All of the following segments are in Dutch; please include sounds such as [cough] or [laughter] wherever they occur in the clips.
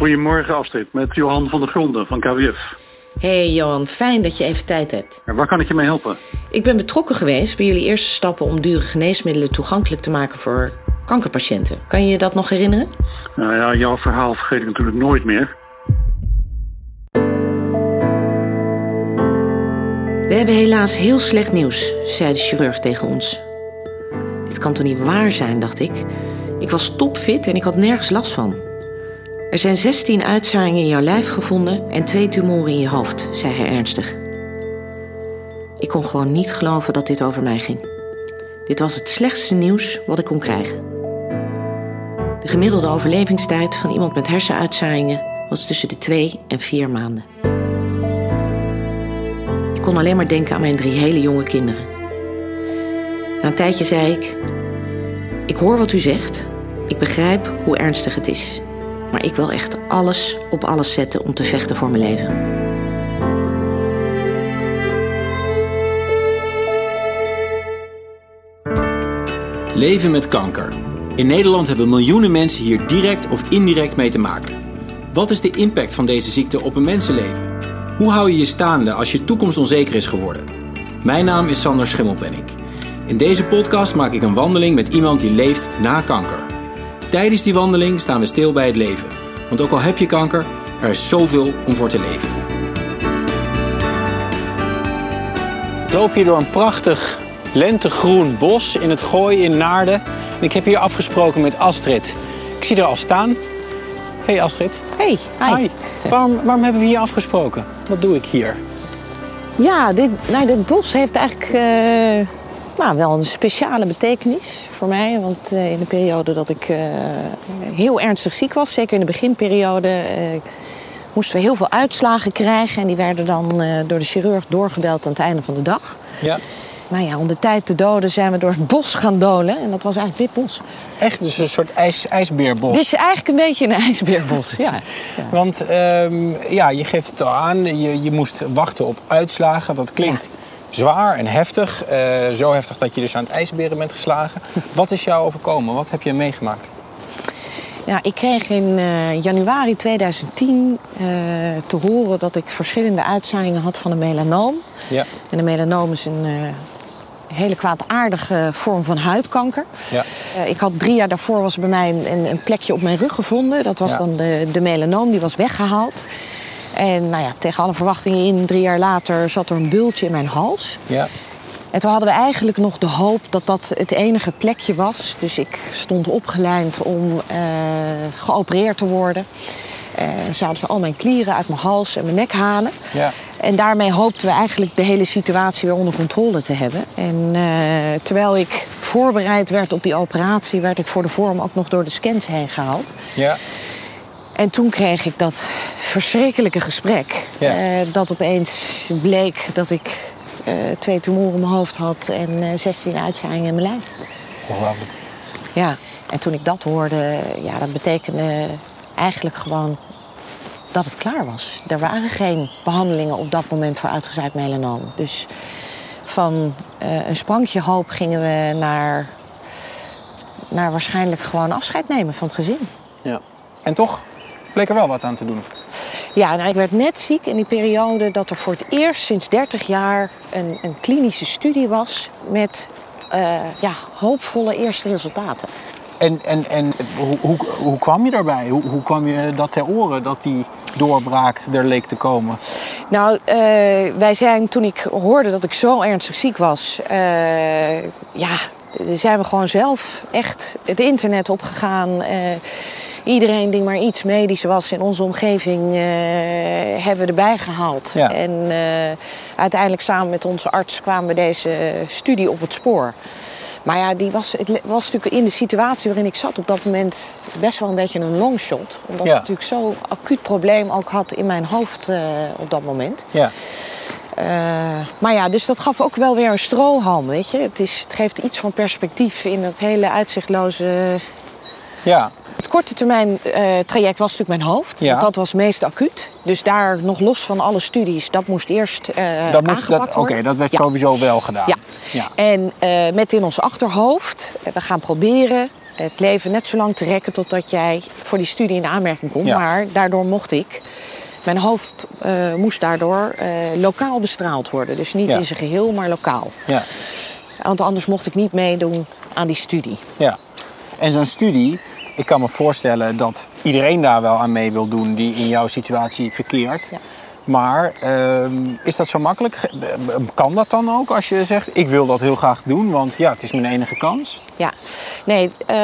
Goedemorgen Astrid, met Johan van der Gronden van KWF. Hey Johan, fijn dat je even tijd hebt. En waar kan ik je mee helpen? Ik ben betrokken geweest bij jullie eerste stappen om dure geneesmiddelen toegankelijk te maken voor kankerpatiënten. Kan je je dat nog herinneren? Nou ja, jouw verhaal vergeet ik natuurlijk nooit meer. We hebben helaas heel slecht nieuws, zei de chirurg tegen ons. Dit kan toch niet waar zijn, dacht ik. Ik was topfit en ik had nergens last van. Er zijn 16 uitzaaiingen in jouw lijf gevonden en twee tumoren in je hoofd, zei hij ernstig. Ik kon gewoon niet geloven dat dit over mij ging. Dit was het slechtste nieuws wat ik kon krijgen. De gemiddelde overlevingstijd van iemand met hersenuitzaaiingen was tussen de twee en vier maanden. Ik kon alleen maar denken aan mijn drie hele jonge kinderen. Na een tijdje zei ik: Ik hoor wat u zegt. Ik begrijp hoe ernstig het is. Maar ik wil echt alles op alles zetten om te vechten voor mijn leven. Leven met kanker. In Nederland hebben miljoenen mensen hier direct of indirect mee te maken. Wat is de impact van deze ziekte op een mensenleven? Hoe hou je je staande als je toekomst onzeker is geworden? Mijn naam is Sander Schimmelpenning. In deze podcast maak ik een wandeling met iemand die leeft na kanker. Tijdens die wandeling staan we stil bij het leven. Want ook al heb je kanker, er is zoveel om voor te leven. Ik loop hier door een prachtig lentegroen bos in het Gooi in Naarden. En ik heb hier afgesproken met Astrid. Ik zie haar al staan. Hey Astrid. Hey, hi. Waarom, waarom hebben we hier afgesproken? Wat doe ik hier? Ja, dit, nou, dit bos heeft eigenlijk eh, nou, wel een speciale betekenis voor mij. Want eh, in de periode dat ik eh, heel ernstig ziek was, zeker in de beginperiode, eh, moesten we heel veel uitslagen krijgen. En die werden dan door de chirurg doorgebeld aan het einde van de dag. Ja. Nou ja, om de tijd te doden zijn we door het bos gaan dolen. En dat was eigenlijk dit bos. Echt dus een soort ijs, ijsbeerbos. Dit is eigenlijk een beetje een ijsbeerbos, [laughs] ja. ja. Want ehm, ja, je geeft het al aan, je, je moest wachten op uitslagen. Dat klinkt zwaar en heftig. Eh, zo heftig dat je dus aan het ijsberen bent geslagen. [laughs] Wat is jou overkomen? Wat heb je meegemaakt? Ja, ik kreeg in eh, januari 2010 eh, te horen dat ik verschillende uitzaaiingen had van een melanoom. Ja. En een melanoom is een hele kwaadaardige vorm van huidkanker. Ja. Ik had drie jaar daarvoor was bij mij een, een, een plekje op mijn rug gevonden. Dat was Ja. dan de, de melanoom, die was weggehaald. En nou ja, tegen alle verwachtingen in, drie jaar later zat er een bultje in mijn hals. Ja. En toen hadden we eigenlijk nog de hoop dat dat het enige plekje was. Dus ik stond opgelijnd om eh, geopereerd te worden. Eh zouden ze al mijn klieren uit mijn hals en mijn nek halen. Ja. En daarmee hoopten we eigenlijk de hele situatie weer onder controle te hebben. En eh, terwijl ik voorbereid werd op die operatie, werd ik voor de vorm ook nog door de scans heen gehaald. Ja. En toen kreeg ik dat verschrikkelijke gesprek. Ja. eh, dat opeens bleek dat ik eh, twee tumoren in mijn hoofd had en eh 16 uitzaaiingen in mijn lijf. Ongelooflijk. Ja, en toen ik dat hoorde, ja, dat betekende eigenlijk gewoon dat het klaar was. Er waren geen behandelingen op dat moment voor uitgezaaid melanoom. Dus van eh, een sprankje hoop gingen we naar, naar waarschijnlijk gewoon afscheid nemen van het gezin. Ja. En toch bleek er wel wat aan te doen. Ja, nou, ik werd net ziek in die periode dat er voor het eerst sinds 30 jaar een, een klinische studie was met eh, ja, hoopvolle eerste resultaten. En, en, en hoe, hoe, hoe kwam je daarbij? Hoe, hoe kwam je dat ter oren dat die doorbraak er leek te komen? Nou, eh, wij zijn toen ik hoorde dat ik zo ernstig ziek was, eh, ja, zijn we gewoon zelf echt het internet opgegaan. Eh, iedereen die maar iets medisch was in onze omgeving, eh, hebben we erbij gehaald. Ja. En eh, uiteindelijk samen met onze arts kwamen we deze studie op het spoor. Maar ja, die was, het was natuurlijk in de situatie waarin ik zat op dat moment best wel een beetje een longshot. Omdat Ja. ik natuurlijk zo'n acuut probleem ook had in mijn hoofd op dat moment. Ja. Eh, maar ja, dus dat gaf ook wel weer een strohalm, weet je. Het, is, het geeft iets van perspectief in dat hele uitzichtloze... Ja. Het korte termijn eh, traject was natuurlijk mijn hoofd. Ja. Want dat was meest acuut. Dus daar nog los van alle studies, dat moest eerst eh Dat moest, dat, Oké, dat werd Ja. sowieso wel gedaan. Ja. Ja. En met in ons achterhoofd, we gaan proberen het leven net zo lang te rekken totdat jij voor die studie in aanmerking komt. Maar daardoor mocht ik, mijn hoofd eh, moest daardoor eh, lokaal bestraald worden. Dus niet Ja. in zijn geheel, maar lokaal. Ja. Want anders mocht ik niet meedoen aan die studie. Ja. En zo'n studie, ik kan me voorstellen dat iedereen daar wel aan mee wil doen die in jouw situatie verkeert. Ja. Maar ehm, is dat zo makkelijk? Eh, Kan dat dan ook als je zegt, ik wil dat heel graag doen, want ja, het is mijn enige kans? Ja, nee, eh,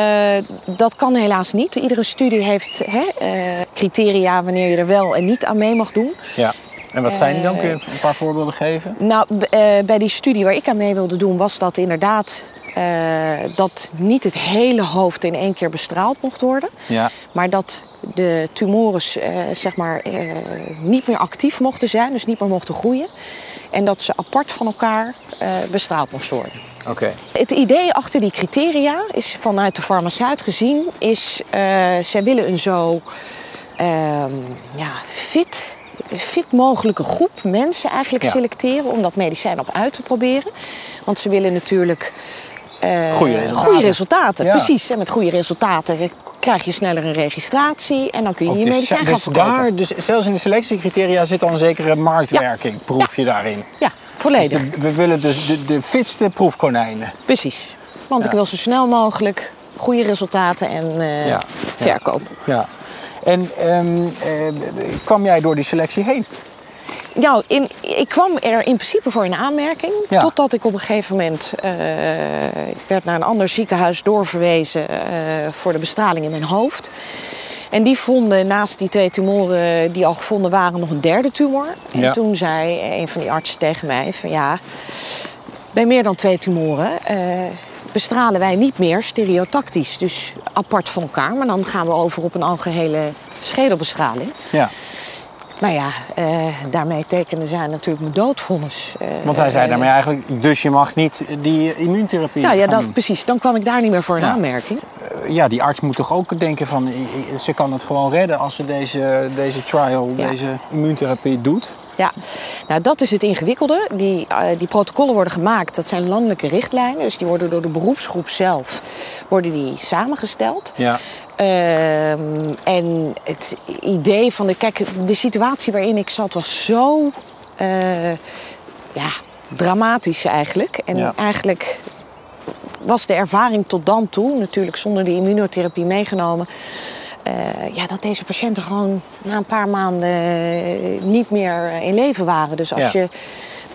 dat kan helaas niet. Iedere studie heeft hè, eh, criteria wanneer je er wel en niet aan mee mag doen. Ja. En wat zijn die dan? Kun je een paar voorbeelden geven? Nou, bij die studie waar ik aan mee wilde doen, was dat inderdaad dat niet het hele hoofd in één keer bestraald mocht worden. Ja. Maar dat de tumoren eh, zeg maar, eh, niet meer actief mochten zijn, dus niet meer mochten groeien. En dat ze apart van elkaar eh, bestraald moesten worden. Oké. Het idee achter die criteria is vanuit de farmaceut gezien, is zij willen een zo ehm, ja, fit, fit mogelijke groep mensen eigenlijk Ja. selecteren om dat medicijn op uit te proberen. Want ze willen natuurlijk eh, Goede resultaten. goede resultaten. Ja. Precies, en met goede resultaten krijg je sneller een registratie en dan kun je Ook je dus- medicijn gaan dus verkopen. daar, dus zelfs in de selectiecriteria zit al een zekere marktwerking, proef je daarin. Ja, Dus volledig. de- we willen dus de, de fitste proefkonijnen. Precies. Want Ja. ik wil zo snel mogelijk goede resultaten en Ja. verkoop. Ja. En ehm, eh, kwam jij door die selectie heen? Nou, in, ik kwam er in principe voor in aanmerking. Ja. Totdat ik op een gegeven moment... eh, ik werd naar een ander ziekenhuis doorverwezen eh, voor de bestraling in mijn hoofd. En die vonden naast die twee tumoren die al gevonden waren nog een derde tumor. En Ja. toen zei een van die artsen tegen mij van ja, bij meer dan twee tumoren eh, bestralen wij niet meer stereotactisch. Dus apart van elkaar, maar dan gaan we over op een algehele schedelbestraling. Ja. Nou ja, eh, daarmee tekende zij natuurlijk mijn doodvonnis. Eh, Want hij zei eh, daarmee eigenlijk, dus je mag niet die immuuntherapie Nou ja, doen. precies. Dan kwam ik daar niet meer voor in Ja. aanmerking. Ja, die arts moet toch ook denken van, ze kan het gewoon redden als ze deze, deze trial, Ja. deze immuuntherapie doet. Ja, nou dat is het ingewikkelde. Die, eh, die protocollen worden gemaakt, dat zijn landelijke richtlijnen. Dus die worden door de beroepsgroep zelf worden die samengesteld. Ja. Ehm, en het idee van de. Kijk, de situatie waarin ik zat was zo. eh, ja, dramatisch eigenlijk. En Ja. eigenlijk was de ervaring tot dan toe, natuurlijk zonder die immunotherapie meegenomen. Eh, ja, dat deze patiënten gewoon na een paar maanden eh, niet meer in leven waren. Dus als Ja. je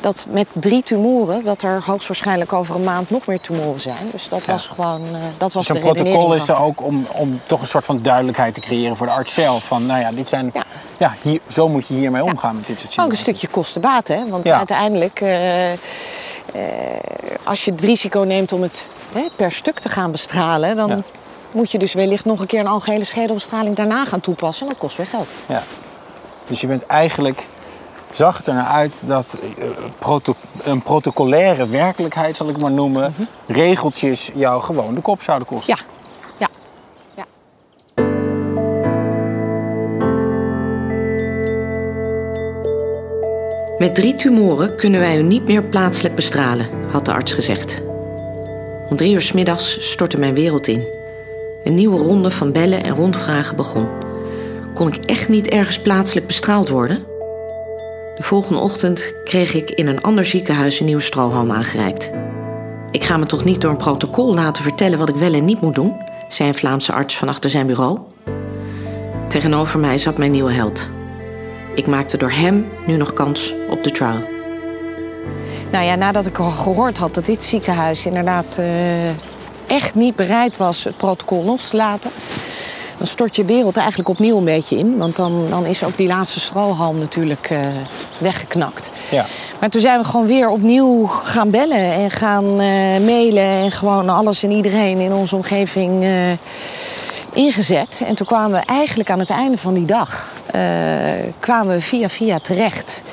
dat met drie tumoren, dat er hoogstwaarschijnlijk over een maand nog meer tumoren zijn. Dus dat was gewoon, eh, dat was de redenering protocol is er ook om, om toch een soort van duidelijkheid te creëren voor de arts zelf. Van, nou ja, dit zijn, ja. Ja. hier, zo moet je hiermee omgaan met dit soort Ook een stukje kostenbaat, hè? Want uiteindelijk, eh, eh, als je het risico neemt om het hè, per stuk te gaan bestralen, dan. Moet je dus wellicht nog een keer een algehele schedelbestraling daarna gaan toepassen. En dat kost weer geld. Ja. Dus je bent eigenlijk, zag het er naar uit dat eh, proto- een protocolaire werkelijkheid, zal ik maar noemen, regeltjes jou gewoon de kop zouden kosten. Ja, ja, ja. Met drie tumoren kunnen wij u niet meer plaatselijk bestralen, had de arts gezegd. Om drie uur 's middags stortte mijn wereld in. Een nieuwe ronde van bellen en rondvragen begon. Kon ik echt niet ergens plaatselijk bestraald worden? De volgende ochtend kreeg ik in een ander ziekenhuis een nieuwe strohalm aangereikt. Ik ga me toch niet door een protocol laten vertellen wat ik wel en niet moet doen, zei een Vlaamse arts van achter zijn bureau. Tegenover mij zat mijn nieuwe held. Ik maakte door hem nu nog kans op de trial. Nou ja, nadat ik al gehoord had dat dit ziekenhuis inderdaad eh, echt niet bereid was het protocol los te laten, dan stort je wereld eigenlijk opnieuw een beetje in. Want dan, dan is ook die laatste strohalm natuurlijk eh, weggeknakt. Ja. Maar toen zijn we gewoon weer opnieuw gaan bellen en gaan eh, mailen. En gewoon alles en iedereen in onze omgeving eh, ingezet. En toen kwamen we eigenlijk aan het einde van die dag... kwamen we via via terecht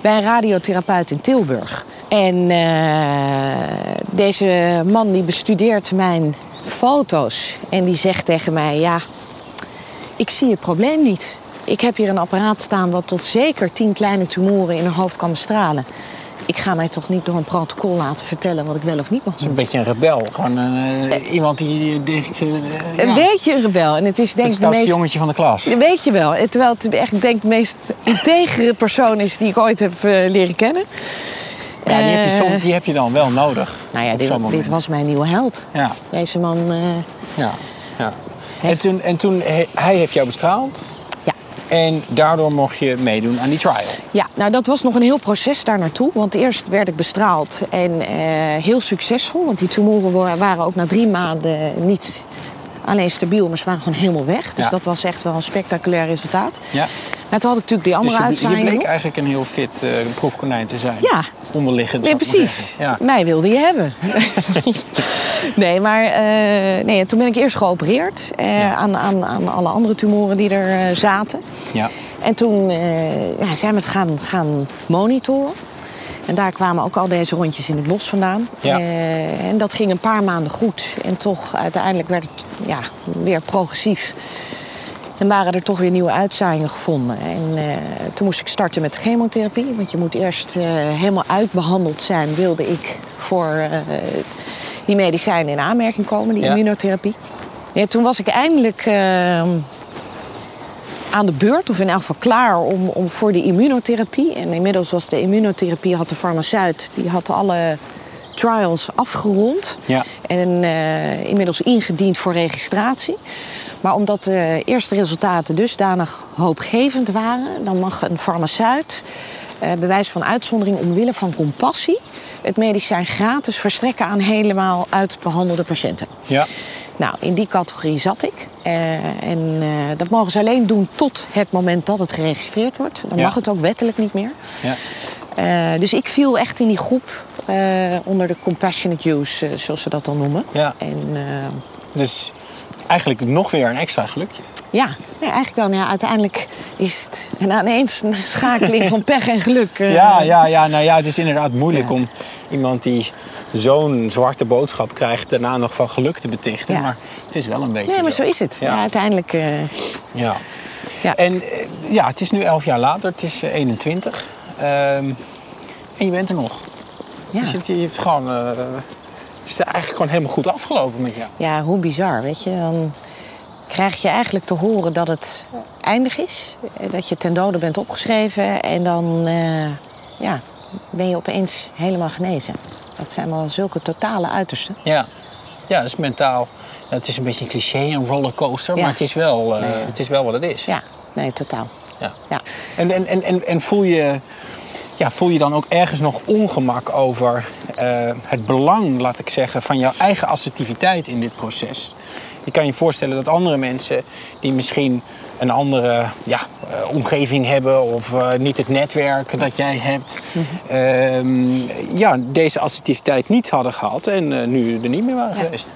bij een radiotherapeut in Tilburg. En eh, deze man die bestudeert mijn foto's. En die zegt tegen mij, ja, ik zie het probleem niet. Ik heb hier een apparaat staan wat tot zeker tien kleine tumoren in haar hoofd kan bestralen. Ik ga mij toch niet door een protocol laten vertellen wat ik wel of niet mag Het is doen. een beetje een rebel. Gewoon eh, iemand die denkt... eh, Een beetje een rebel. En het is denk ik de meest... jongetje van de klas. Weet je wel. Terwijl het echt denk de meest [laughs] integere persoon is die ik ooit heb leren kennen. Ja, die heb, je Eh, soms, die heb je dan wel nodig. Nou ja, dit, dit was mijn nieuwe held. Ja, Deze man... eh, ja, ja. En toen, en toen hij heeft jou bestraald. ja. En daardoor mocht je meedoen aan die trial. Ja, nou dat was nog een heel proces daar naartoe. Want eerst werd ik bestraald en eh, heel succesvol. Want die tumoren wa- waren ook na drie maanden niet alleen stabiel, maar ze waren gewoon helemaal weg. Dus Ja. dat was echt wel een spectaculair resultaat. Ja. Maar toen had ik natuurlijk die andere Dus je, bleek eigenlijk een heel fit eh, proefkonijn te zijn. Ja. Onderliggend. Maar precies. Ja. Mij wilde je hebben. [laughs] nee, maar eh, nee, toen ben ik eerst geopereerd eh, aan, aan, aan alle andere tumoren die er zaten. Ja. En toen ja, zijn we het gaan, gaan monitoren. En daar kwamen ook al deze rondjes in het bos vandaan. Ja. Eh, en dat ging een paar maanden goed. En toch uiteindelijk werd het ja, weer progressief. En waren er toch weer nieuwe uitzaaiingen gevonden. En eh, toen moest ik starten met de chemotherapie. Want je moet eerst eh, helemaal uitbehandeld zijn, wilde ik, voor die medicijnen in aanmerking komen, die Ja. immunotherapie. Ja, toen was ik eindelijk eh, aan de beurt, of in elk geval klaar om, om voor de immunotherapie. En inmiddels was de immunotherapie, had de farmaceut, die had alle trials afgerond. Ja. En eh, inmiddels ingediend voor registratie. Maar omdat de eerste resultaten dusdanig hoopgevend waren, dan mag een farmaceut eh, bewijs van uitzondering omwille van compassie het medicijn gratis verstrekken aan helemaal uitbehandelde patiënten. Ja. Nou, in die categorie zat ik. Eh, en eh, dat mogen ze alleen doen tot het moment dat het geregistreerd wordt. Dan Ja. mag het ook wettelijk niet meer. Ja. Eh, dus ik viel echt in die groep onder de compassionate use, zoals ze dat dan noemen. Ja. En Dus eigenlijk nog weer een extra gelukje. ja, nee, eigenlijk wel. Maar ja, uiteindelijk is het een ineens een schakeling van pech en geluk. [laughs] eh. Ja, ja, ja, nou ja, het is inderdaad moeilijk Ja. om iemand die zo'n zwarte boodschap krijgt... daarna nog van geluk te betichten. Ja. Maar het is wel een beetje Nee, maar zo is het. Ja. Uiteindelijk. eh, Ja. ja. En eh, ja, het is nu elf jaar later, het is eh, 21. Ehm, en je bent er nog. ja. Dus je, je hebt gewoon, het is eigenlijk gewoon helemaal goed afgelopen met jou. ja, hoe bizar, weet je. Dan krijg je eigenlijk te horen dat het eindig is. Dat je ten dode bent opgeschreven. En dan eh, ja, ben je opeens helemaal genezen. Dat zijn wel zulke totale uitersten. Ja, ja dat is mentaal. het is een beetje een cliché, een rollercoaster. Ja. Maar het is, wel, eh, Nee, het is wel wat het is. Ja, nee, totaal. Ja. Ja. En, en, en, en voel, je, ja, voel je dan ook ergens nog ongemak over eh, het belang, laat ik zeggen, van jouw eigen assertiviteit in dit proces? Je kan je voorstellen dat andere mensen die misschien een andere ja, eh, omgeving hebben of eh, niet het netwerk dat jij hebt, ehm, ja, deze assertiviteit niet hadden gehad en nu er niet meer waren Ja. geweest.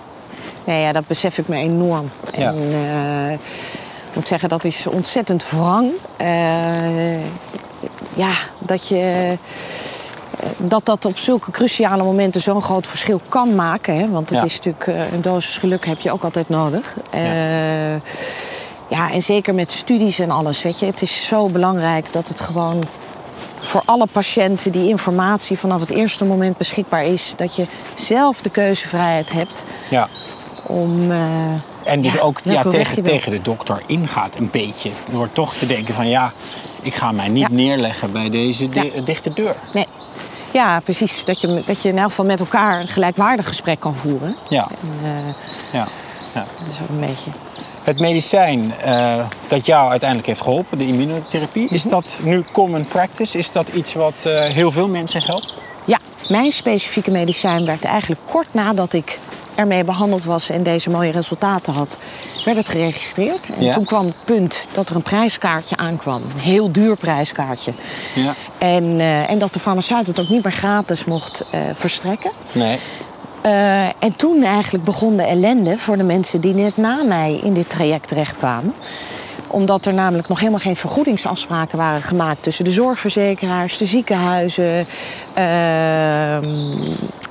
Nee, ja, dat besef ik me enorm. Ja. En ik moet zeggen, dat is ontzettend wrang. Ja, dat je... eh, Dat dat op zulke cruciale momenten zo'n groot verschil kan maken. Hè? Want het Ja. is natuurlijk eh, een dosis geluk heb je ook altijd nodig. Eh, ja, en zeker met studies en alles. Weet je, het is zo belangrijk dat het gewoon voor alle patiënten die informatie vanaf het eerste moment beschikbaar is, dat je zelf de keuzevrijheid hebt Ja. om. eh, En dus ja, ook ja, tegen, tegen de dokter ingaat een beetje. Door toch te denken van ja, ik ga mij niet Ja. neerleggen bij deze di- Ja. dichte deur. Nee. Ja, precies. Dat je, dat je in elk geval met elkaar een gelijkwaardig gesprek kan voeren. Ja, En, eh, ja. ja. dat is ook een beetje. Het medicijn eh, dat jou uiteindelijk heeft geholpen, de immunotherapie, is Mhm. dat nu common practice? Is dat iets wat eh, heel veel mensen helpt? Ja, mijn specifieke medicijn werd eigenlijk kort nadat ik ermee behandeld was en deze mooie resultaten had, werd het geregistreerd. En Ja. toen kwam het punt dat er een prijskaartje aankwam. Een heel duur prijskaartje. Ja. En, eh, en dat de farmaceut het ook niet meer gratis mocht eh, verstrekken. Nee. Eh, en toen eigenlijk begon de ellende voor de mensen die net na mij in dit traject terechtkwamen. Omdat er namelijk nog helemaal geen vergoedingsafspraken waren gemaakt tussen de zorgverzekeraars, de ziekenhuizen. Ehm,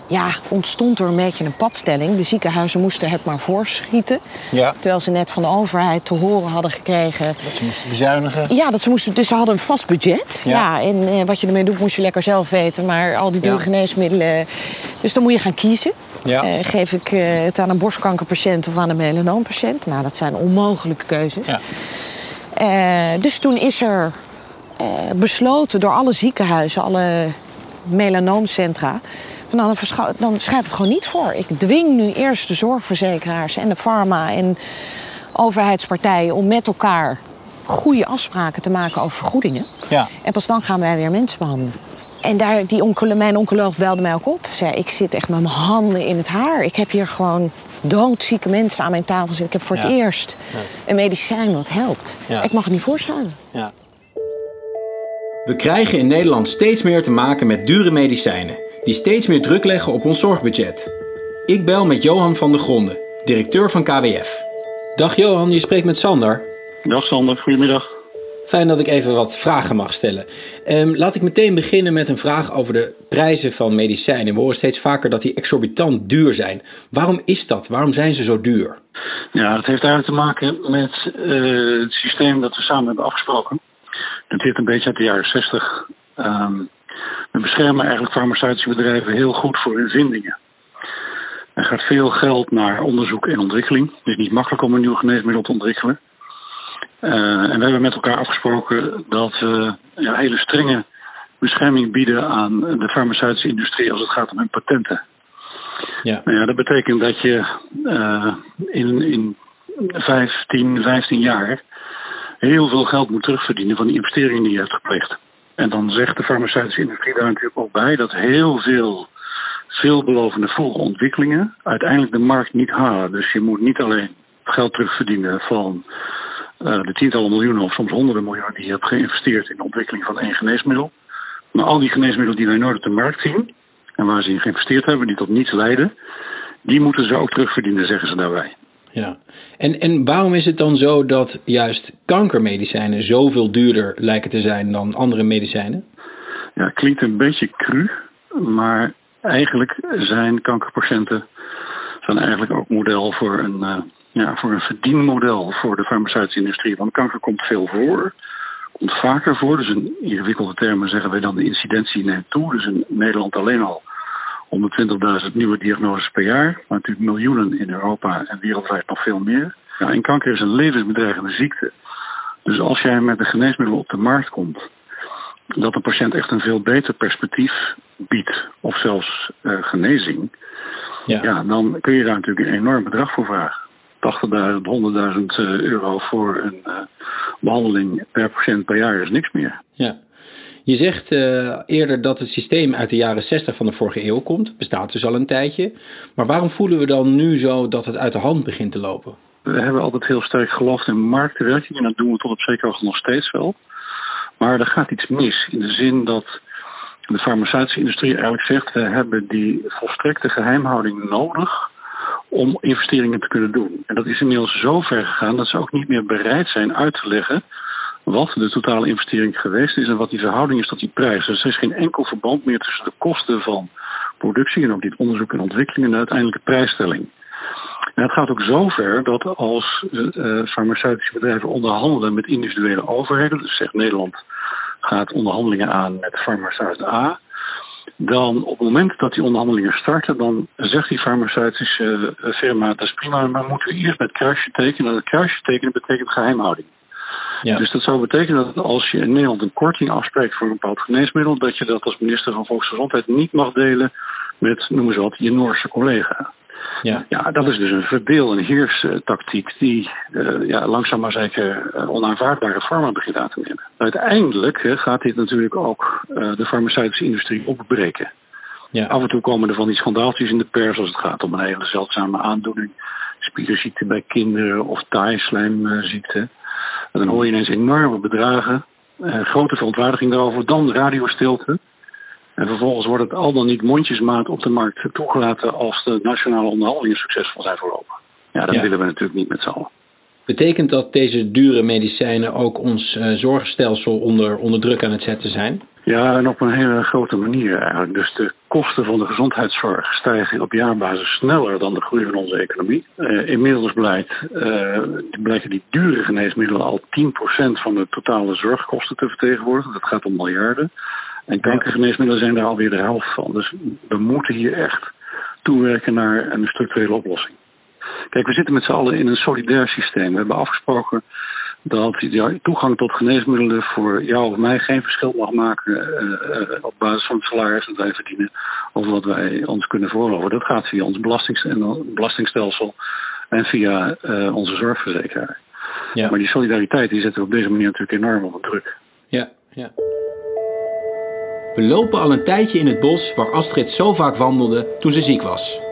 ja, ontstond er een beetje een padstelling. De ziekenhuizen moesten het maar voorschieten. Ja. Terwijl ze net van de overheid te horen hadden gekregen Dat ze moesten bezuinigen. ja, dat ze moesten, dus ze hadden een vast budget. Ja. Ja. en eh, wat je ermee doet, moest je lekker zelf weten. Maar al die dure Ja. geneesmiddelen. Dus dan moet je gaan kiezen. Ja. Eh, geef ik eh, het aan een borstkankerpatiënt of aan een melanoompatiënt? Nou, dat zijn onmogelijke keuzes. Ja. Eh, dus toen is er eh, besloten door alle ziekenhuizen, alle melanoomcentra. Van Dan, dan schrijf het gewoon niet voor. Ik dwing nu eerst de zorgverzekeraars en de pharma en overheidspartijen om met elkaar goede afspraken te maken over vergoedingen. Ja. En pas dan gaan wij weer mensen behandelen. En daar, die oncolo, mijn oncoloog belde mij ook op. Zei, ik zit echt met mijn handen in het haar. Ik heb hier gewoon doodzieke mensen aan mijn tafel zitten. Ik heb voor het Ja. eerst een medicijn wat helpt. Ja. Ik mag het niet voorstellen. Ja. We krijgen in Nederland steeds meer te maken met dure medicijnen, die steeds meer druk leggen op ons zorgbudget. Ik bel met Johan van der Gronden, directeur van KWF. Dag Johan, je spreekt met Sander. Dag Sander, goedemiddag. Fijn dat ik even wat vragen mag stellen. Ehm, laat ik meteen beginnen met een vraag over de prijzen van medicijnen. We horen steeds vaker dat die exorbitant duur zijn. Waarom is dat? Waarom zijn ze zo duur? Ja, dat heeft eigenlijk te maken met eh, het systeem dat we samen hebben afgesproken. Dat zit een beetje uit de jaren 60. Ehm, we beschermen eigenlijk farmaceutische bedrijven heel goed voor hun vindingen. Er gaat veel geld naar onderzoek en ontwikkeling. Het is niet makkelijk om een nieuw geneesmiddel te ontwikkelen. Eh, en we hebben met elkaar afgesproken dat we ja, hele strenge bescherming bieden aan de farmaceutische industrie als het gaat om hun patenten. Ja. Nou ja, dat betekent dat je eh, in, in 15, 15 jaar heel veel geld moet terugverdienen van die investeringen die je hebt gepleegd. En dan zegt de farmaceutische industrie daar natuurlijk ook bij dat heel veel veelbelovende vroege ontwikkelingen uiteindelijk de markt niet halen. Dus je moet niet alleen geld terugverdienen van eh, de tientallen miljoenen of soms honderden miljoenen die je hebt geïnvesteerd in de ontwikkeling van één geneesmiddel. Maar al die geneesmiddelen die wij nooit op de markt zien en waar ze in geïnvesteerd hebben, die tot niets leiden, die moeten ze ook terugverdienen, zeggen ze daarbij. Ja. En, en waarom is het dan zo dat juist kankermedicijnen zoveel duurder lijken te zijn dan andere medicijnen? Ja, klinkt een beetje cru, maar eigenlijk zijn kankerpatiënten zijn eigenlijk ook model voor een, eh, ja, voor een verdienmodel voor de farmaceutische industrie. Want kanker komt veel voor, komt vaker voor. Dus in ingewikkelde termen zeggen wij dan de incidentie neemt toe. Dus in Nederland alleen al 120.000 nieuwe diagnoses per jaar. Maar natuurlijk miljoenen in Europa en wereldwijd nog veel meer. Ja, en kanker is een levensbedreigende ziekte. Dus als jij met een geneesmiddel op de markt komt, dat de patiënt echt een veel beter perspectief biedt, of zelfs eh, genezing, Ja. ja, dan kun je daar natuurlijk een enorm bedrag voor vragen. 80.000, 100.000 eh, euro voor een eh, behandeling per patiënt per jaar is niks meer. Ja. Je zegt eh, eerder dat het systeem uit de jaren 60 van de vorige eeuw komt. Bestaat dus al een tijdje. Maar waarom voelen we dan nu zo dat het uit de hand begint te lopen? We hebben altijd heel sterk geloofd in marktwerking en dat doen we tot op zekere hoogte nog steeds wel. Maar er gaat iets mis in de zin dat de farmaceutische industrie eigenlijk zegt: we hebben die volstrekte geheimhouding nodig om investeringen te kunnen doen. En dat is inmiddels zo ver gegaan dat ze ook niet meer bereid zijn uit te leggen wat de totale investering geweest is en wat die verhouding is tot die prijs. Dus er is geen enkel verband meer tussen de kosten van productie en ook dit onderzoek en ontwikkeling en de uiteindelijke prijsstelling. En het gaat ook zover dat als uh, farmaceutische bedrijven onderhandelen met individuele overheden, dus zegt Nederland gaat onderhandelingen aan met farmaceut A, dan op het moment dat die onderhandelingen starten, dan zegt die farmaceutische firma, dat is prima, maar moeten we eerst met kruisje tekenen. En dat kruisje tekenen betekent geheimhouding. Ja. Dus dat zou betekenen dat als je in Nederland een korting afspreekt voor een bepaald geneesmiddel, dat je dat als minister van Volksgezondheid niet mag delen met, noem eens wat, je Noorse collega. Ja. ja, dat is dus een verdeel- en heerstactiek die uh, ja, langzaam maar zeker uh, onaanvaardbare vormen begint aan te nemen. Uiteindelijk uh, gaat dit natuurlijk ook de farmaceutische industrie opbreken. Ja. Af en toe komen er van die schandaaltjes in de pers als het gaat om een hele zeldzame aandoening. Spierziekte bij kinderen of taaislijmziekte. Dan hoor je ineens enorme bedragen. Eh, grote verontwaardiging daarover. Dan radiostilte. En vervolgens wordt het al dan niet mondjesmaat op de markt toegelaten als de nationale onderhandelingen succesvol zijn verlopen. Ja, dat willen we natuurlijk niet met z'n allen. Betekent dat deze dure medicijnen ook ons uh, zorgstelsel onder, onder druk aan het zetten zijn? Ja, en op een hele grote manier eigenlijk. Dus de kosten van de gezondheidszorg stijgen op jaarbasis sneller dan de groei van onze economie. Uh, inmiddels blijkt, uh, blijken die dure geneesmiddelen al 10% van de totale zorgkosten te vertegenwoordigen. Dat gaat om miljarden. En kankergeneesmiddelen zijn daar alweer de helft van. Dus we moeten hier echt toewerken naar een structurele oplossing. Kijk, we zitten met z'n allen in een solidair systeem. We hebben afgesproken dat toegang tot geneesmiddelen voor jou of mij geen verschil mag maken uh, op basis van het salaris dat wij verdienen of wat wij ons kunnen voorloven. Dat gaat via ons belastingstelsel en via uh, onze zorgverzekeraar. Ja. Maar die solidariteit die zetten we op deze manier natuurlijk enorm onder druk. Ja, ja. We lopen al een tijdje in het bos waar Astrid zo vaak wandelde toen ze ziek was.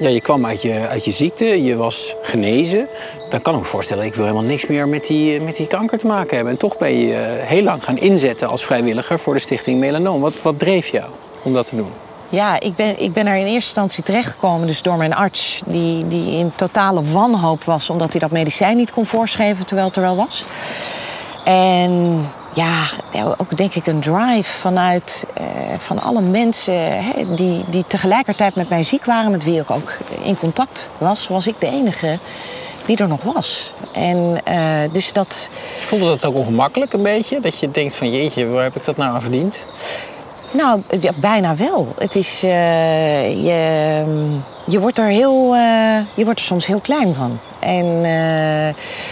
Ja, je kwam uit je, uit je ziekte, je was genezen. Dan kan ik me voorstellen, ik wil helemaal niks meer met die, met die kanker te maken hebben. En toch ben je eh, heel lang gaan inzetten als vrijwilliger voor de stichting Melanoom. Wat, wat dreef jou om dat te doen? Ja, ik ben, ik ben er in eerste instantie terechtgekomen dus door mijn arts... Die, die in totale wanhoop was omdat hij dat medicijn niet kon voorschrijven terwijl het er wel was. En ja, ook denk ik een drive vanuit uh, van alle mensen hè, die, die tegelijkertijd met mij ziek waren, met wie ik ook in contact was, was ik de enige die er nog was. En uh, dus dat. Voelde dat ook ongemakkelijk een beetje? Dat je denkt van jeetje, waar heb ik dat nou aan verdiend? Nou, ja, bijna wel. Het is. Uh, je, je wordt er heel. je wordt er soms heel klein van. En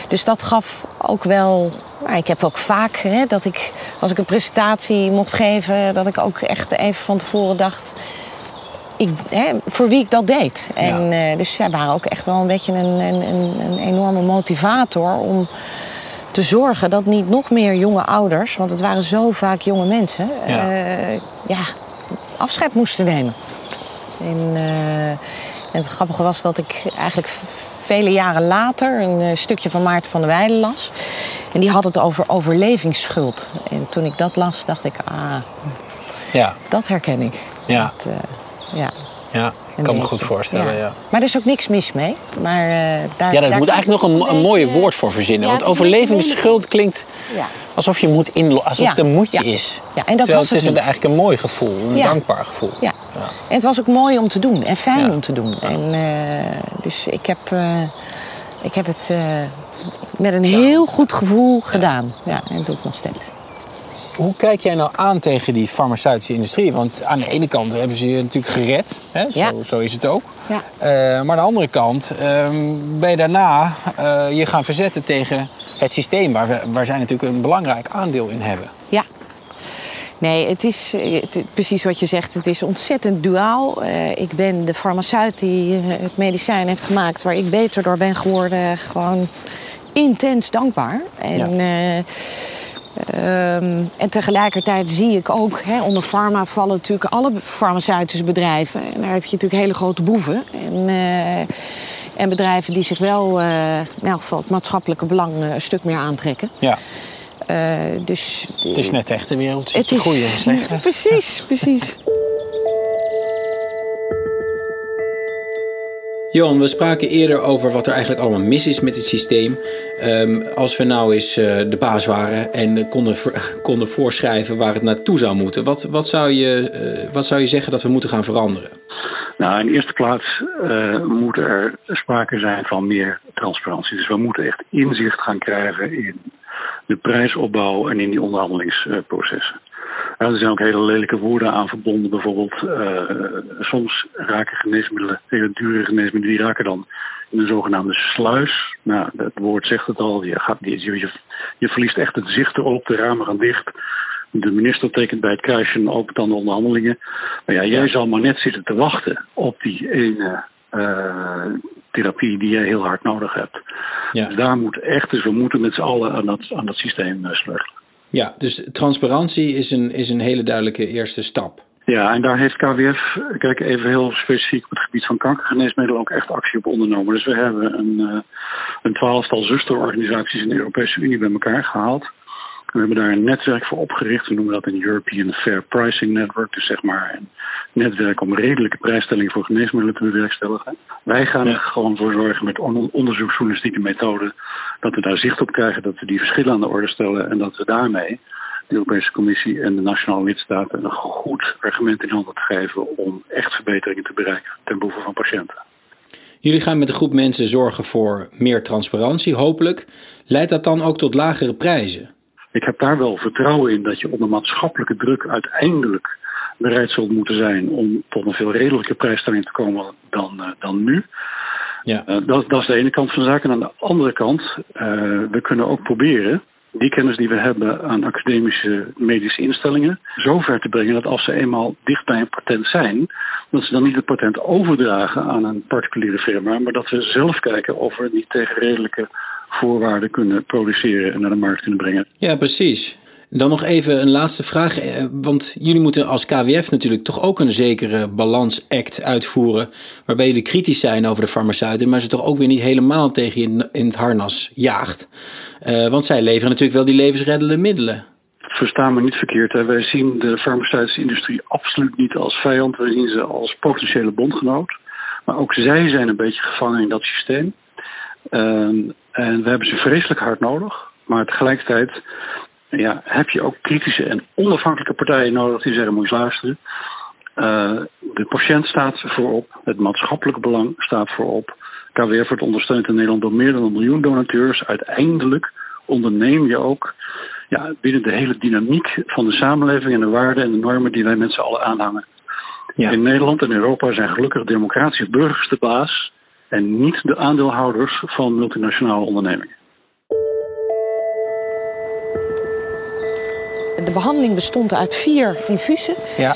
dus dat gaf ook wel maar ik heb ook vaak hè, dat ik, als ik een presentatie mocht geven, dat ik ook echt even van tevoren dacht. Ik, hè, voor wie ik dat deed. En, uh, dus zij waren ook echt wel een beetje een, een, een, enorme motivator om te zorgen dat niet nog meer jonge ouders, want het waren zo vaak jonge mensen, ja, ja afscheid moesten nemen. En, uh, en het grappige was dat ik eigenlijk vele jaren later een stukje van Maarten van der Weijden las. En die had het over overlevingsschuld. En toen ik dat las, dacht ik, ah, ja. dat herken ik. Ja. Dat, uh, ja. Ja, ik kan me goed voorstellen. Ja. Maar er is ook niks mis mee. Maar, uh, daar, ja, daar moet eigenlijk nog een, een mooie woord voor verzinnen. want overlevingsschuld klinkt alsof je moet inloggen, alsof het een moedje is. Ja, en dat Terwijl was het, het is eigenlijk een mooi gevoel, een dankbaar gevoel. Ja. en het was ook mooi om te doen en fijn om te doen. En, uh, dus ik heb, ik heb het met een heel goed gevoel gedaan. Ja, en dat doe ik nog steeds. Hoe kijk jij nou aan tegen die farmaceutische industrie? Want aan de ene kant hebben ze je natuurlijk gered. Hè? Zo, ja. zo is het ook. Ja. Uh, maar aan de andere kant uh, ben je daarna uh, je gaan verzetten tegen het systeem... Waar, we, waar zij natuurlijk een belangrijk aandeel in hebben. Ja. Nee, het is het, precies wat je zegt. Het is ontzettend duaal. Uh, ik ben de farmaceut die het medicijn heeft gemaakt... waar ik beter door ben geworden. Gewoon intens dankbaar. En, ja. uh, en tegelijkertijd zie ik ook, hè, onder pharma vallen natuurlijk alle farmaceutische bedrijven. En daar heb je natuurlijk hele grote boeven. En, uh, en bedrijven die zich wel, uh, in elk geval het maatschappelijke belang, een stuk meer aantrekken. Ja. dus, het is net echt de wereld. Het is goede en slechte. Precies, precies. Johan, we spraken eerder over wat er eigenlijk allemaal mis is met het systeem. Um, als we nou eens uh, de baas waren en konden, [laughs] konden voorschrijven waar het naartoe zou moeten, wat, wat, zou je, uh, wat zou je zeggen dat we moeten gaan veranderen? Nou, in eerste plaats uh, moet er sprake zijn van meer transparantie. Dus we moeten echt inzicht gaan krijgen in de prijsopbouw en in die onderhandelingsprocessen. Er zijn ook hele lelijke woorden aan verbonden. Bijvoorbeeld, uh, soms raken geneesmiddelen, hele dure geneesmiddelen, die raken dan in een zogenaamde sluis. Nou, het woord zegt het al, je, gaat, je, je, je verliest echt het zicht erop, de ramen gaan dicht. De minister tekent bij het kruisje en opent dan de onderhandelingen. Maar ja, jij zal maar net zitten te wachten op die ene uh, therapie die jij heel hard nodig hebt. Ja. Dus daar moet echt, dus we moeten met z'n allen aan dat, aan dat systeem uh, sleutelen. Ja, dus transparantie is een, is een hele duidelijke eerste stap. Ja, en daar heeft KWF, kijk even heel specifiek op het gebied van kankergeneesmiddelen ook echt actie op ondernomen. Dus we hebben een, uh, een twaalftal zusterorganisaties in de Europese Unie bij elkaar gehaald. We hebben daar een netwerk voor opgericht. We noemen dat een European Fair Pricing Network. Dus zeg maar een netwerk om redelijke prijsstellingen voor geneesmiddelen te bewerkstelligen. Wij gaan er gewoon voor zorgen met onderzoeksjournalistieke methoden dat we daar zicht op krijgen, dat we die verschillen aan de orde stellen en dat we daarmee de Europese Commissie en de nationale lidstaten een goed argument in handen te geven om echt verbeteringen te bereiken ten behoeve van patiënten. Jullie gaan met een groep mensen zorgen voor meer transparantie, hopelijk. Leidt dat dan ook tot lagere prijzen? Ik heb daar wel vertrouwen in dat je onder maatschappelijke druk uiteindelijk bereid zult moeten zijn om tot een veel redelijke prijsstelling te komen dan, uh, dan nu. Ja. Uh, dat, dat, is de ene kant van de zaak. En aan de andere kant, uh, we kunnen ook proberen die kennis die we hebben aan academische medische instellingen zo ver te brengen dat als ze eenmaal dicht bij een patent zijn, dat ze dan niet het patent overdragen aan een particuliere firma, maar dat we zelf kijken of we niet tegen redelijke voorwaarden kunnen produceren en naar de markt kunnen brengen. Ja, precies. Dan nog even een laatste vraag. Eh, want jullie moeten als KWF natuurlijk toch ook een zekere balansact uitvoeren. Waarbij jullie kritisch zijn over de farmaceuten, maar ze toch ook weer niet helemaal tegen je in het harnas jaagt. Uh, want zij leveren natuurlijk wel die levensreddende middelen. Versta me niet verkeerd. Hè. Wij zien de farmaceutische industrie absoluut niet als vijand. Wij zien ze als potentiële bondgenoot. Maar ook zij zijn een beetje gevangen in dat systeem. Uh, en we hebben ze vreselijk hard nodig. Maar tegelijkertijd ja, heb je ook kritische en onafhankelijke partijen nodig die zeggen: moet je luisteren. Uh, de patiënt staat voorop, het maatschappelijke belang staat voorop. KWF wordt ondersteund in Nederland door meer dan een miljoen donateurs. Uiteindelijk onderneem je ook ja, binnen de hele dynamiek van de samenleving en de waarden en de normen die wij met z'n allen aanhangen. Ja. In Nederland en Europa zijn gelukkig democratische burgers de baas en niet de aandeelhouders van multinationale ondernemingen. De behandeling bestond uit vier infusen. Ja.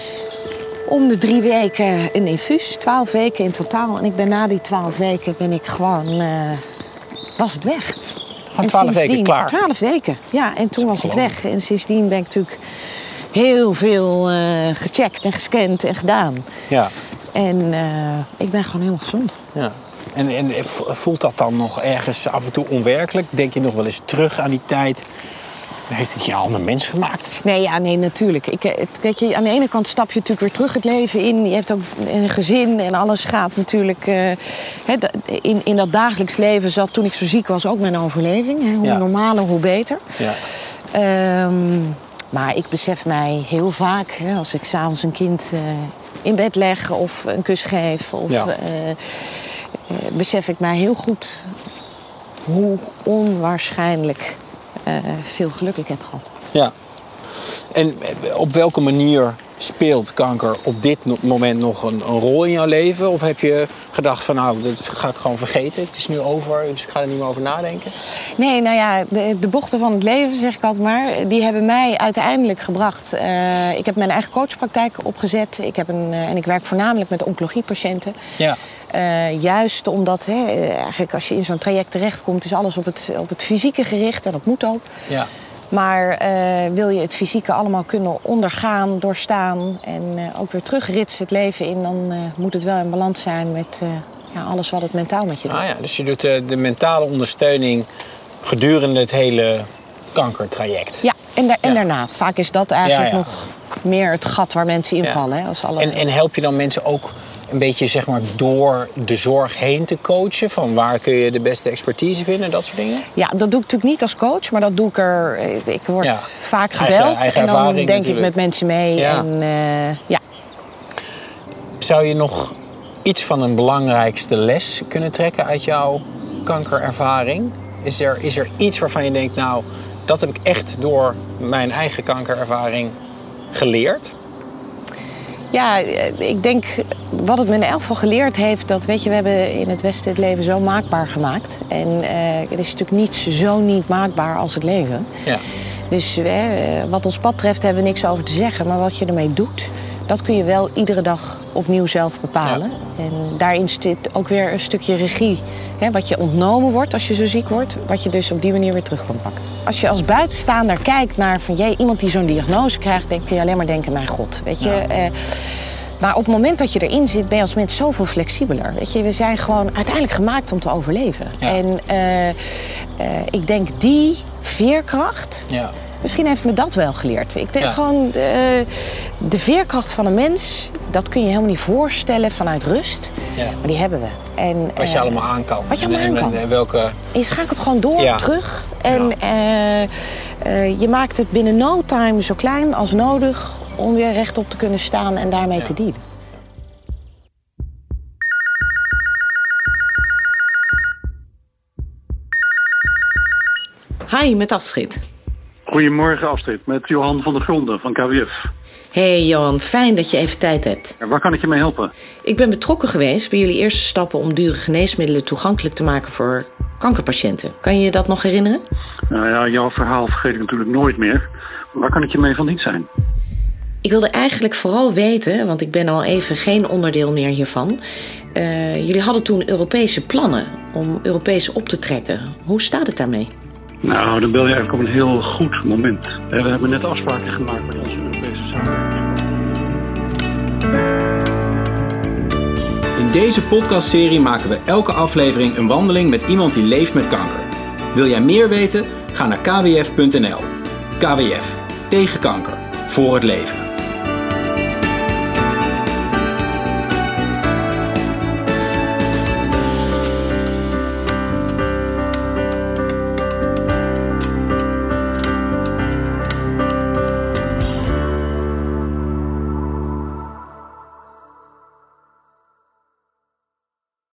Om de drie weken een infuus, twaalf weken in totaal. En ik ben na die twaalf weken ben ik gewoon, uh, was het weg. Gewoon twaalf weken klaar? Twaalf weken, ja. En toen was het weg. En sindsdien ben ik natuurlijk heel veel uh, gecheckt en gescand en gedaan. Ja. En uh, ik ben gewoon helemaal gezond. Ja. En, en voelt dat dan nog ergens af en toe onwerkelijk? Denk je nog wel eens terug aan die tijd heeft het je een ander mens gemaakt? Nee, ja, nee, natuurlijk. Ik, het, weet je, aan de ene kant stap je natuurlijk weer terug het leven in. Je hebt ook een gezin en alles gaat natuurlijk... Uh, in, in dat dagelijks leven zat toen ik zo ziek was ook mijn overleving. Hoe ja. normaler, hoe beter. Ja. Um, maar ik besef mij heel vaak, als ik s'avonds een kind uh, in bed leg of een kus geef... Of, ja. uh, besef ik mij heel goed hoe onwaarschijnlijk uh, veel geluk ik heb gehad. Ja. En op welke manier speelt kanker op dit moment nog een, een, rol in jouw leven? Of heb je gedacht van nou, dat ga ik gewoon vergeten. Het is nu over, dus ik ga er niet meer over nadenken? Nee, nou ja, de, de bochten van het leven, zeg ik altijd maar, die hebben mij uiteindelijk gebracht. Uh, ik heb mijn eigen coachpraktijk opgezet. Ik heb een, uh, en ik werk voornamelijk met oncologiepatiënten. Ja. Uh, juist omdat hè, eigenlijk als je in zo'n traject terechtkomt, is alles op het, op het fysieke gericht en dat moet ook. Ja. Maar uh, wil je het fysieke allemaal kunnen ondergaan, doorstaan en uh, ook weer terugritsen het leven in, dan moet het wel in balans zijn met ja, alles wat het mentaal met je doet. Ah ja, dus je doet de mentale ondersteuning gedurende het hele kankertraject. Ja, en, da en ja. daarna. Vaak is dat eigenlijk nog meer het gat waar mensen invallen. Hè, als alle... en, en help je dan mensen ook een beetje zeg maar, door de zorg heen te coachen? Van waar kun je de beste expertise vinden, dat soort dingen? Ja, dat doe ik natuurlijk niet als coach, maar dat doe ik er. Ik word ja. vaak gebeld eigen, eigen en dan denk natuurlijk. ik met mensen mee. Ja. En, uh, ja. Zou je nog iets van een belangrijkste les kunnen trekken uit jouw kankerervaring? Is er, is er iets waarvan je denkt, nou, dat heb ik echt door mijn eigen kankerervaring geleerd? Ja, ik denk wat het me in elk geval geleerd heeft, dat weet je, we hebben in het Westen het leven zo maakbaar gemaakt. En uh, het is natuurlijk niets zo niet maakbaar als het leven. Ja. Dus uh, wat ons pad betreft hebben we niks over te zeggen, maar wat je ermee doet, dat kun je wel iedere dag opnieuw zelf bepalen. En daarin zit ook weer een stukje regie. Hè, wat je ontnomen wordt als je zo ziek wordt, wat je dus op die manier weer terug kan pakken. Als je als buitenstaander kijkt naar van jee, iemand die zo'n diagnose krijgt, dan kun je alleen maar denken, mijn god, weet je. Eh, maar op het moment dat je erin zit, ben je als mens zoveel flexibeler. Weet je, we zijn gewoon uiteindelijk gemaakt om te overleven. En uh, uh, ik denk die veerkracht. Ja. Misschien heeft me dat wel geleerd. Ik denk gewoon, uh, de veerkracht van een mens, dat kun je helemaal niet voorstellen vanuit rust. Ja. Maar die hebben we. En, wat je allemaal aan kan. Wat je allemaal aan kan. En, welke... en je schakelt gewoon door, terug. En je maakt het binnen no time zo klein als nodig om weer rechtop te kunnen staan en daarmee te dienen. Hi, met Astrid. Goedemorgen Astrid, met Johan van der Gronden van KWF. Hey Johan, fijn dat je even tijd hebt. waar kan ik je mee helpen? Ik ben betrokken geweest bij jullie eerste stappen om dure geneesmiddelen toegankelijk te maken voor kankerpatiënten. Kan je je dat nog herinneren? Nou ja, jouw verhaal vergeet ik natuurlijk nooit meer. Waar kan ik je mee van dienst zijn? Ik wilde eigenlijk vooral weten, want ik ben al even geen onderdeel meer hiervan. Uh, jullie hadden toen Europese plannen om Europees op te trekken. Hoe staat het daarmee? Nou, dan bel je eigenlijk op een heel goed moment. We hebben net afspraken gemaakt met onze Europese samenwerking. In deze podcastserie maken we elke aflevering een wandeling met iemand die leeft met kanker. Wil jij meer weten? Ga naar kwf.nl. KWF. Tegen kanker. Voor het leven.